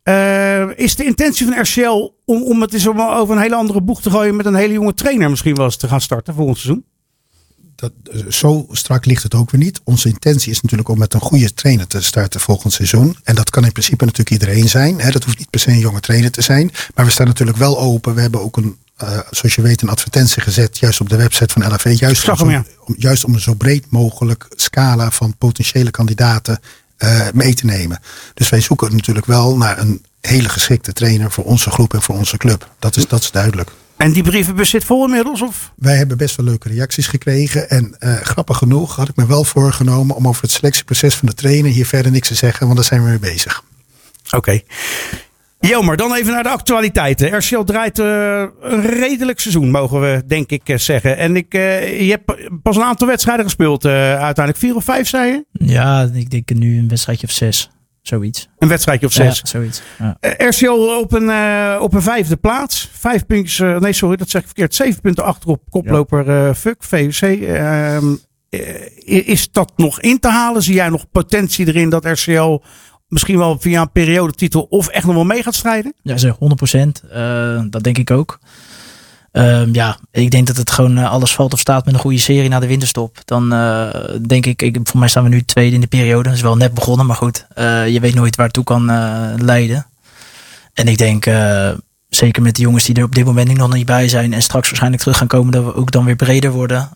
Eh, is de intentie van RCL om, om het eens over een hele andere boeg te gooien met een hele jonge trainer misschien wel eens te gaan starten volgend seizoen? Dat, eh, zo strak ligt het ook weer niet. Onze intentie is natuurlijk om met een goede trainer te starten volgend seizoen. En dat kan in principe natuurlijk iedereen zijn. Hè. Dat hoeft niet per se een jonge trainer te zijn. Maar we staan natuurlijk wel open. We hebben ook een, eh, zoals je weet, een advertentie gezet. Juist op de website van LFV. Juist, om, juist om een zo breed mogelijk scala van potentiële kandidaten eh, mee te nemen. Dus wij zoeken natuurlijk wel naar een hele geschikte trainer voor onze groep en voor onze club. Dat is, dat is duidelijk. En die brievenbus zit vol inmiddels? Of? Wij hebben best wel leuke reacties gekregen. En eh, grappig genoeg had ik me wel voorgenomen om over het selectieproces van de trainer hier verder niks te zeggen, want daar zijn we mee bezig. Oké. Jelmer, dan even naar de actualiteiten. RCL draait eh, een redelijk seizoen, mogen we denk ik eh, zeggen. En ik, eh, je hebt pas een aantal wedstrijden gespeeld. uiteindelijk vier of vijf, zei je? Ja, ik denk nu een wedstrijdje of zes. Zoiets. Een wedstrijdje of zes. Ja, zoiets. Ja. RCL op een, op een vijfde plaats. Vijf puntjes, eh, nee sorry, dat zeg ik verkeerd. Zeven punten achter op koploper Fuck, VUC. Ehm, eh, is dat nog in te halen? Zie jij nog potentie erin dat RCL misschien wel via een periodetitel of echt nog wel mee gaat strijden? Ja, ze 100%. eh dat denk ik ook. Ehm, ja, ik denk dat het gewoon eh, alles valt of staat met een goede serie na de winterstop. Dan eh, denk ik, ik, voor mij staan we nu tweede in de periode. Dat is wel net begonnen, maar goed. je weet nooit waar het toe kan leiden. En ik denk, zeker met de jongens die er op dit moment nog niet bij zijn. En straks waarschijnlijk terug gaan komen, dat we ook dan weer breder worden.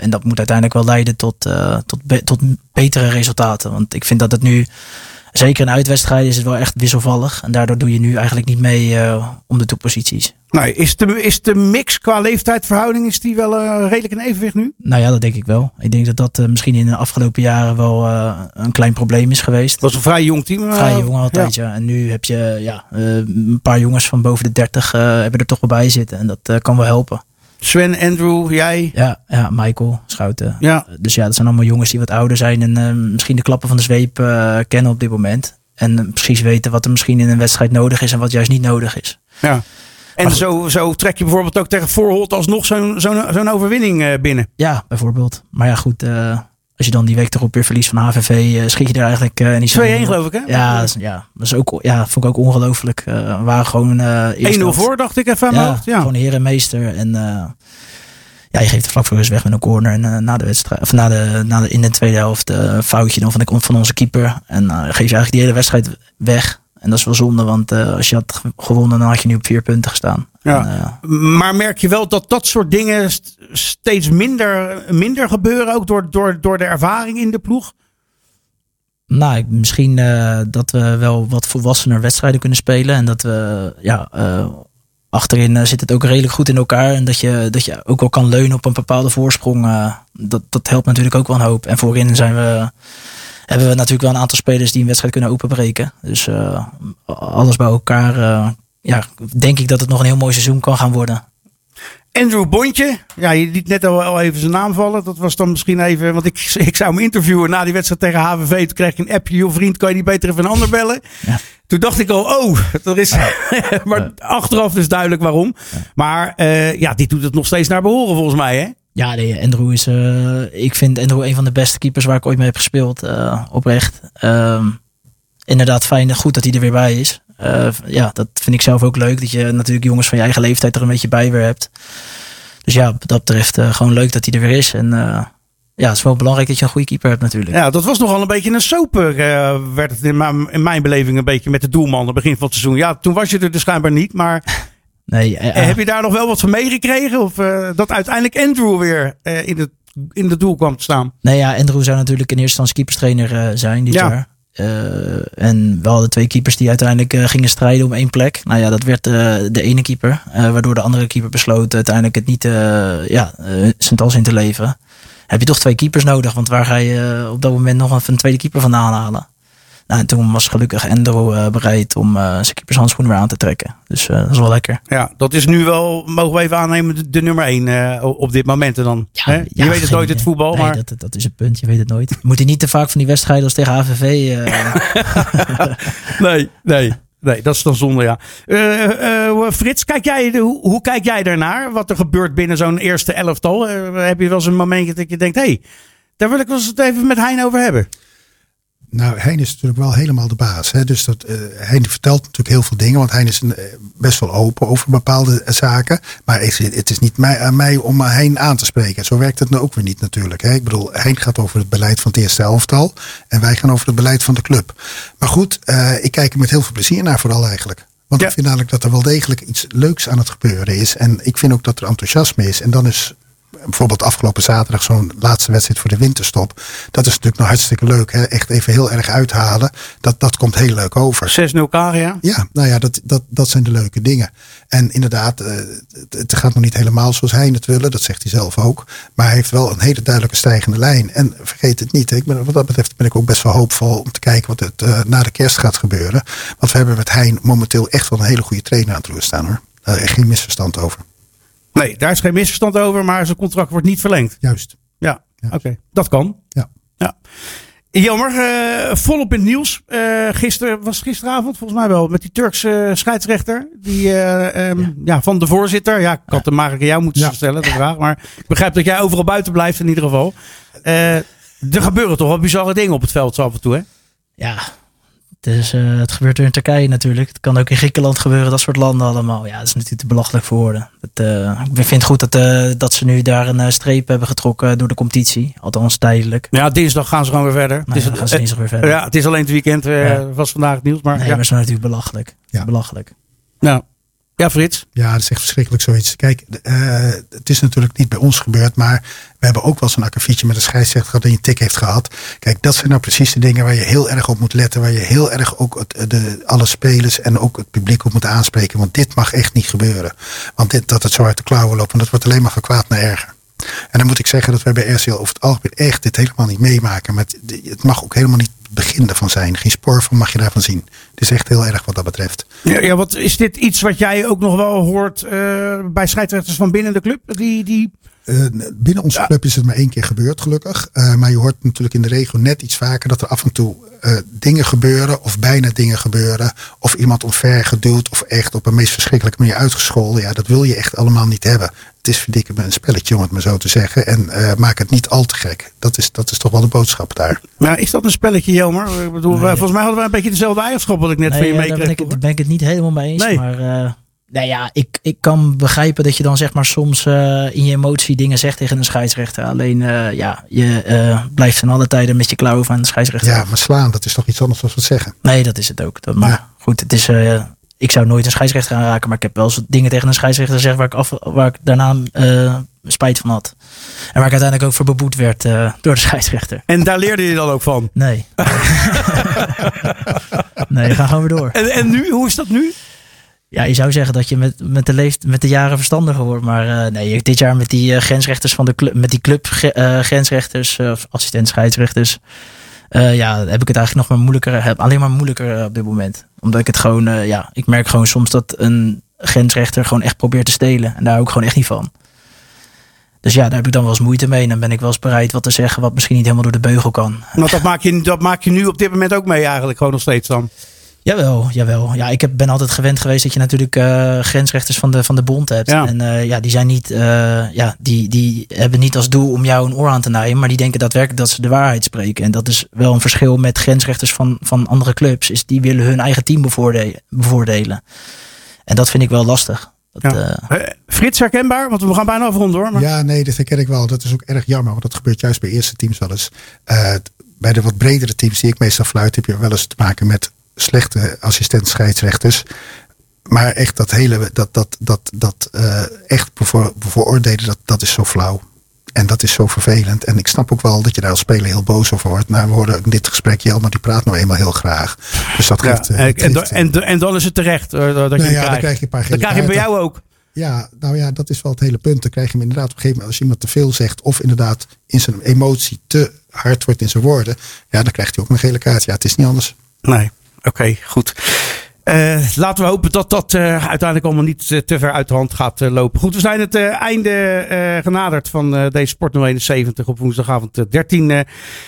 En dat moet uiteindelijk wel leiden tot, tot, tot betere resultaten. Want ik vind dat het nu zeker in uitwedstrijden is het wel echt wisselvallig. En daardoor doe je nu eigenlijk niet mee eh, om de topposities. Nou, is de, is de mix qua leeftijdsverhouding is die wel eh, redelijk in evenwicht nu? Nou ja, dat denk ik wel. Ik denk dat dat eh, misschien in de afgelopen jaren wel een klein probleem is geweest. Het was een vrij jong team. Vrij jong altijd, ja. En nu heb je ja, een paar jongens van boven de 30 eh, hebben er toch wel bij zitten. En dat kan wel helpen. Sven, Andrew, jij. Ja, ja Michael Schouten. Ja. Dus ja, dat zijn allemaal jongens die wat ouder zijn en eh, misschien de klappen van de zweep eh, kennen op dit moment. En eh, precies weten wat er misschien in een wedstrijd nodig is en wat juist niet nodig is. Ja. En zo, zo trek je bijvoorbeeld ook tegen Voorholt alsnog zo'n zo'n zo'n overwinning eh, binnen. Ja, bijvoorbeeld. Maar ja, goed. eh, als je dan die week erop weer verliest van HVV, eh, schiet je er eigenlijk eh, niet 2-1 zo in. geloof ik hè? Ja, dat ja, dat is ook, ja, vond ik ook ongelooflijk. We waren gewoon eh 1-0 eerste helft- voor dacht ik even aan Ja, hoofd. Ja. gewoon heer en meester. En ja, je geeft het vlak voor rust weg met een corner. En na de wedstrijd, of na de, na de, in de tweede helft, een foutje dan van, de, van onze keeper. En geef je eigenlijk die hele wedstrijd weg. En dat is wel zonde, want eh, als je had gewonnen, dan had je nu op vier punten gestaan. Ja. En, eh, Maar merk je wel dat dat soort dingen st- steeds minder, minder gebeuren, ook door, door, door de ervaring in de ploeg? Nou, misschien eh, dat we wel wat volwassener wedstrijden kunnen spelen. En dat we, ja, achterin zit het ook redelijk goed in elkaar. En dat je, dat je ook wel kan leunen op een bepaalde voorsprong. dat, dat helpt natuurlijk ook wel een hoop. En voorin zijn we, hebben we natuurlijk wel een aantal spelers die een wedstrijd kunnen openbreken. Dus eh, alles bij elkaar, eh, ja, denk ik dat het nog een heel mooi seizoen kan gaan worden. Andrew Bontje, ja, je liet net al, even zijn naam vallen. Dat was dan misschien even, want ik, ik zou hem interviewen na die wedstrijd tegen HVV. Toen kreeg ik een appje, joh vriend, kan je niet beter even een ander bellen? Ja. Toen dacht ik al, oh, dat is, maar achteraf is duidelijk waarom. Maar eh, ja, die doet het nog steeds naar behoren volgens mij, hè? Ja, nee, Andrew is. eh, ik vind Andrew een van de beste keepers waar ik ooit mee heb gespeeld. eh, oprecht. Ehm, inderdaad, fijn, goed dat hij er weer bij is. Eh, ja, dat vind ik zelf ook leuk. Dat je natuurlijk jongens van je eigen leeftijd er een beetje bij weer hebt. Dus ja, wat dat betreft gewoon leuk dat hij er weer is. En ja, het is wel belangrijk dat je een goede keeper hebt natuurlijk. Ja, dat was nogal een beetje een soper, werd het in mijn, in mijn beleving een beetje met de doelman aan het begin van het seizoen. Ja, toen was je er dus schijnbaar niet, maar Nee, eh, eh, heb je daar nog wel wat van meegekregen? Of eh, dat uiteindelijk Andrew weer in, het, in de doel kwam te staan? Nee, ja, Andrew zou natuurlijk in eerste instantie keeperstrainer zijn dit Ja. jaar. En we hadden twee keepers die uiteindelijk gingen strijden om één plek. Nou ja, dat werd de ene keeper. waardoor de andere keeper besloot uiteindelijk het niet ja, zijn tas in te leveren. Heb je toch twee keepers nodig? Want waar ga je op dat moment nog even een tweede keeper vandaan halen? Nou, en toen was gelukkig Andrew eh, bereid om eh, zijn keepershandschoenen weer aan te trekken. Dus eh, dat is wel lekker. Ja, dat is nu wel, mogen we even aannemen, de, de nummer 1 op dit moment dan. hè? je ja, weet het nooit, het voetbal, Nee, maar... dat, dat is het punt. Je weet het nooit. Moet je niet te vaak van die wedstrijden als tegen AVV... eh, Nee, nee. Nee, dat is dan zonde, ja. Eh, eh, Frits, kijk jij, hoe, hoe kijk jij daarnaar? Wat er gebeurt binnen zo'n eerste elftal? Heb je wel eens een momentje dat je denkt... hé, hey, daar wil ik wel eens het even met Hein over hebben. Nou, Hein is natuurlijk wel helemaal de baas. Hè? Dus dat, eh Hein vertelt natuurlijk heel veel dingen. Want Hein is een, eh, best wel open over bepaalde eh, zaken. Maar het is, het is niet mij, aan mij om Hein aan te spreken. Zo werkt het nou ook weer niet natuurlijk. Hè? Ik bedoel, Hein gaat over het beleid van het eerste elftal. En wij gaan over het beleid van de club. Maar goed, ik kijk er met heel veel plezier naar vooral eigenlijk. Want Ja. ik vind namelijk dat er wel degelijk iets leuks aan het gebeuren is. En ik vind ook dat er enthousiasme is. En dan is bijvoorbeeld afgelopen zaterdag zo'n laatste wedstrijd voor de winterstop. Dat is natuurlijk nog hartstikke leuk. Hè? Echt even heel erg uithalen. Dat, dat komt heel leuk over. 6-0 Karia. Ja, nou ja, dat, dat, dat zijn de leuke dingen. En inderdaad, eh, het, gaat nog niet helemaal zoals hij het willen. Dat zegt hij zelf ook. Maar hij heeft wel een hele duidelijke stijgende lijn. En vergeet het niet. Ik ben, wat dat betreft ben ik ook best wel hoopvol om te kijken wat het eh, na de kerst gaat gebeuren. Want we hebben met Hein momenteel echt wel een hele goede trainer aan het roer staan hoor. Daar is geen misverstand over. Nee, daar is geen misverstand over, maar zijn contract wordt niet verlengd. Juist. Ja, oké. Dat kan. Ja. Ja. Jammer, eh, volop in het nieuws. Eh gisteren, was het gisteravond volgens mij wel, met die Turkse eh, scheidsrechter. Die, eh, ehm, ja. van de voorzitter. Ja, ik had hem eigenlijk aan jou moeten Ja. stellen, de vraag. Maar ik begrijp dat jij overal buiten blijft in ieder geval. Eh, er gebeuren toch wel bizarre dingen op het veld zo af en toe, hè? ja, het, is, eh, het gebeurt er in Turkije natuurlijk. Het kan ook in Griekenland gebeuren, dat soort landen allemaal. Ja, dat is natuurlijk te belachelijk voor woorden. Het, eh, ik vind het goed dat, eh, dat ze nu daar een streep hebben getrokken door de competitie. Althans tijdelijk. Ja, dinsdag gaan ze gewoon weer verder. Maar ja, dan gaan ze dinsdag weer verder. Ja, het is alleen het weekend, eh, Ja. was vandaag het nieuws. Maar Nee, ja. maar dat is natuurlijk belachelijk. Ja. Belachelijk. Nou, ja, Frits. Ja, dat is echt verschrikkelijk zoiets. Kijk, eh, het is natuurlijk niet bij ons gebeurd, maar we hebben ook wel zo'n akkefietje met een scheidsrechter die een tik heeft gehad. Kijk, dat zijn nou precies de dingen waar je heel erg op moet letten, waar je heel erg ook het, de, alle spelers en ook het publiek op moet aanspreken. Want dit mag echt niet gebeuren. Want dat het zo uit de klauwen loopt, want dat wordt alleen maar van kwaad naar erger. En dan moet ik zeggen dat wij bij RCL over het algemeen echt dit helemaal niet meemaken. Maar het, mag ook helemaal niet begin ervan zijn. Geen spoor van mag je daarvan zien. Het is echt heel erg wat dat betreft. Ja, ja, wat is dit iets wat jij ook nog wel hoort eh, bij scheidsrechters van binnen de club? Die, die... Uh, binnen onze club is het maar één keer gebeurd, gelukkig. Uh, maar je hoort natuurlijk in de regio net iets vaker dat er af en toe uh, dingen gebeuren, of bijna dingen gebeuren. Of iemand omver geduwd, of echt op een meest verschrikkelijke manier uitgescholden. Ja, dat wil je echt allemaal niet hebben. Het is verdikken me een spelletje, om het maar zo te zeggen. En maak het niet al te gek. Dat is, dat is toch wel de boodschap daar. Maar is dat een spelletje, Jelmer? Ik bedoel, nee. volgens mij hadden we een beetje dezelfde eierschap wat ik net nee, van je ja, meekreeg. Daar ben ik, het, ben ik het niet helemaal mee eens. Nee. Maar nou ja, ik, ik kan begrijpen dat je dan zeg maar soms uh, in je emotie dingen zegt tegen een scheidsrechter. Alleen uh, ja, je uh, blijft van alle tijden met je klauwen van de scheidsrechter. Ja, maar slaan, dat is toch iets anders dan we zeggen. Nee, dat is het ook. Dat, maar ja. goed, het is, ik zou nooit een scheidsrechter aanraken, maar ik heb wel eens dingen tegen een scheidsrechter gezegd waar ik, af, waar ik daarna spijt van had. En waar ik uiteindelijk ook voor beboet werd door de scheidsrechter. En daar leerde je dan ook van? Nee. nee, we gaan gewoon weer door. En, en nu, hoe is dat nu? Ja, je zou zeggen dat je met, met, de, leeft, met de jaren verstandiger wordt. Maar uh, nee, dit jaar met die uh, grensrechters van de club, met die club uh, grensrechters of assistent scheidsrechters. ja, heb ik het eigenlijk nog maar moeilijker, heb alleen maar moeilijker op dit moment. Omdat ik het gewoon, ja, ik merk gewoon soms dat een grensrechter gewoon echt probeert te stelen. En daar ik gewoon echt niet van. Dus ja, daar heb ik dan wel eens moeite mee. En dan ben ik wel eens bereid wat te zeggen wat misschien niet helemaal door de beugel kan. Want dat maak je, dat maak je nu op dit moment ook mee eigenlijk gewoon nog steeds dan? Jawel, jawel. Ja, ik heb, ben altijd gewend geweest dat je natuurlijk uh, grensrechters van de, van de bond hebt. Ja. En uh, ja, die zijn niet, uh, ja, die, die hebben niet als doel om jou een oor aan te naaien, maar die denken daadwerkelijk dat ze de waarheid spreken. En dat is wel een verschil met grensrechters van, van andere clubs, is die willen hun eigen team bevoordelen. bevoordelen. En dat vind ik wel lastig. Dat, ja. Frits herkenbaar, want we gaan bijna afronden hoor. Maar... Ja, nee, dat herken ik wel. Dat is ook erg jammer, want dat gebeurt juist bij eerste teams wel eens. bij de wat bredere teams die ik meestal fluit, heb je wel eens te maken met slechte assistent scheidsrechters. Maar echt dat hele, dat, dat, dat, dat uh, echt bevoor, bevooroordelen, dat, dat is zo flauw. En dat is zo vervelend. En ik snap ook wel dat je daar als speler heel boos over wordt. Maar we hoorden in dit gesprek, Jelmer, die praat nou eenmaal heel graag. Dus dat geeft... Ja, en, en, en, en, dan is het terecht uh, dat nou je ja, dan krijg je een paar Dan krijg je bij jou ook. Ja, nou ja, dat is wel het hele punt. Dan krijg je hem inderdaad op een gegeven moment, als iemand te veel zegt, of inderdaad in zijn emotie te hard wordt in zijn woorden, ja, dan krijgt hij ook een gele kaart. Ja, het is niet anders. Nee. Oké, okay, goed. Uh, laten we hopen dat dat uh, uiteindelijk allemaal niet uh, te ver uit de hand gaat lopen. Goed, we zijn het einde genaderd van deze Sport 71 op woensdagavond 13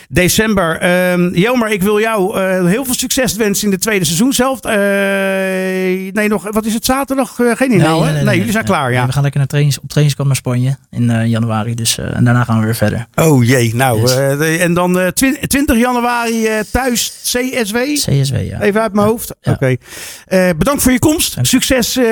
december. Ehm, Jelmer, ik wil jou heel veel succes wensen in de tweede seizoen zelf. nee, nog, wat is het zaterdag? geen inhaal, nee, nee, nee, nee, jullie zijn klaar, ja. We gaan lekker naar trainings, op trainingskamp naar Spanje in januari. Dus, en daarna gaan we weer verder. Oh jee, nou. Yes. en dan 20 januari thuis CSW? CSW, ja. Even uit mijn hoofd. Ja. Oké. Okay. Uh, bedankt voor je komst. Succes. Uh,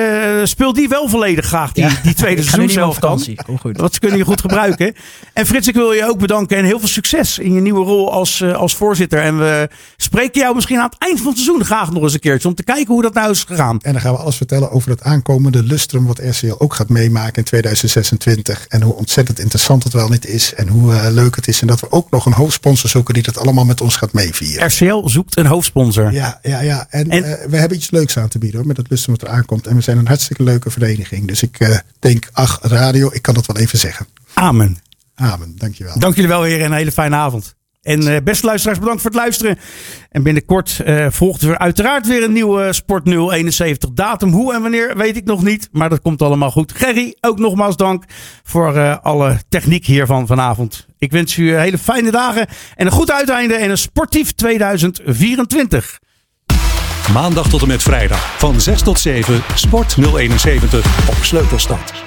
speel die wel volledig graag, die, ja. die tweede seizoen zelf dan. Dat kunnen je goed gebruiken. En Frits, ik wil je ook bedanken en heel veel succes in je nieuwe rol als, uh, als voorzitter. En we spreken jou misschien aan het eind van het seizoen graag nog eens een keertje om te kijken hoe dat nou is gegaan. En dan gaan we alles vertellen over het aankomende lustrum wat RCL ook gaat meemaken in 2026. En hoe ontzettend interessant het wel niet is en hoe leuk het is. En dat we ook nog een hoofdsponsor zoeken die dat allemaal met ons gaat meevieren. RCL zoekt een hoofdsponsor. Ja, ja, ja. En, en we hebben iets leuks aan te bieden hoor, met het lustrum wat er aankomt. En we zijn een hartstikke leuke vereniging. Dus ik uh, denk, ach, radio, ik kan dat wel even zeggen. Amen. Amen, dankjewel. Dank jullie wel heren en een hele fijne avond. En uh, beste luisteraars, bedankt voor het luisteren. En binnenkort uh, volgt er uiteraard weer een nieuwe Sport 071. Datum, hoe en wanneer, weet ik nog niet. Maar dat komt allemaal goed. Gerry, ook nogmaals dank voor uh, alle techniek hiervan vanavond. Ik wens u hele fijne dagen en een goed uiteinde en een sportief 2024. Maandag tot en met vrijdag van 6 tot 7 Sport 071 op Sleutelstad.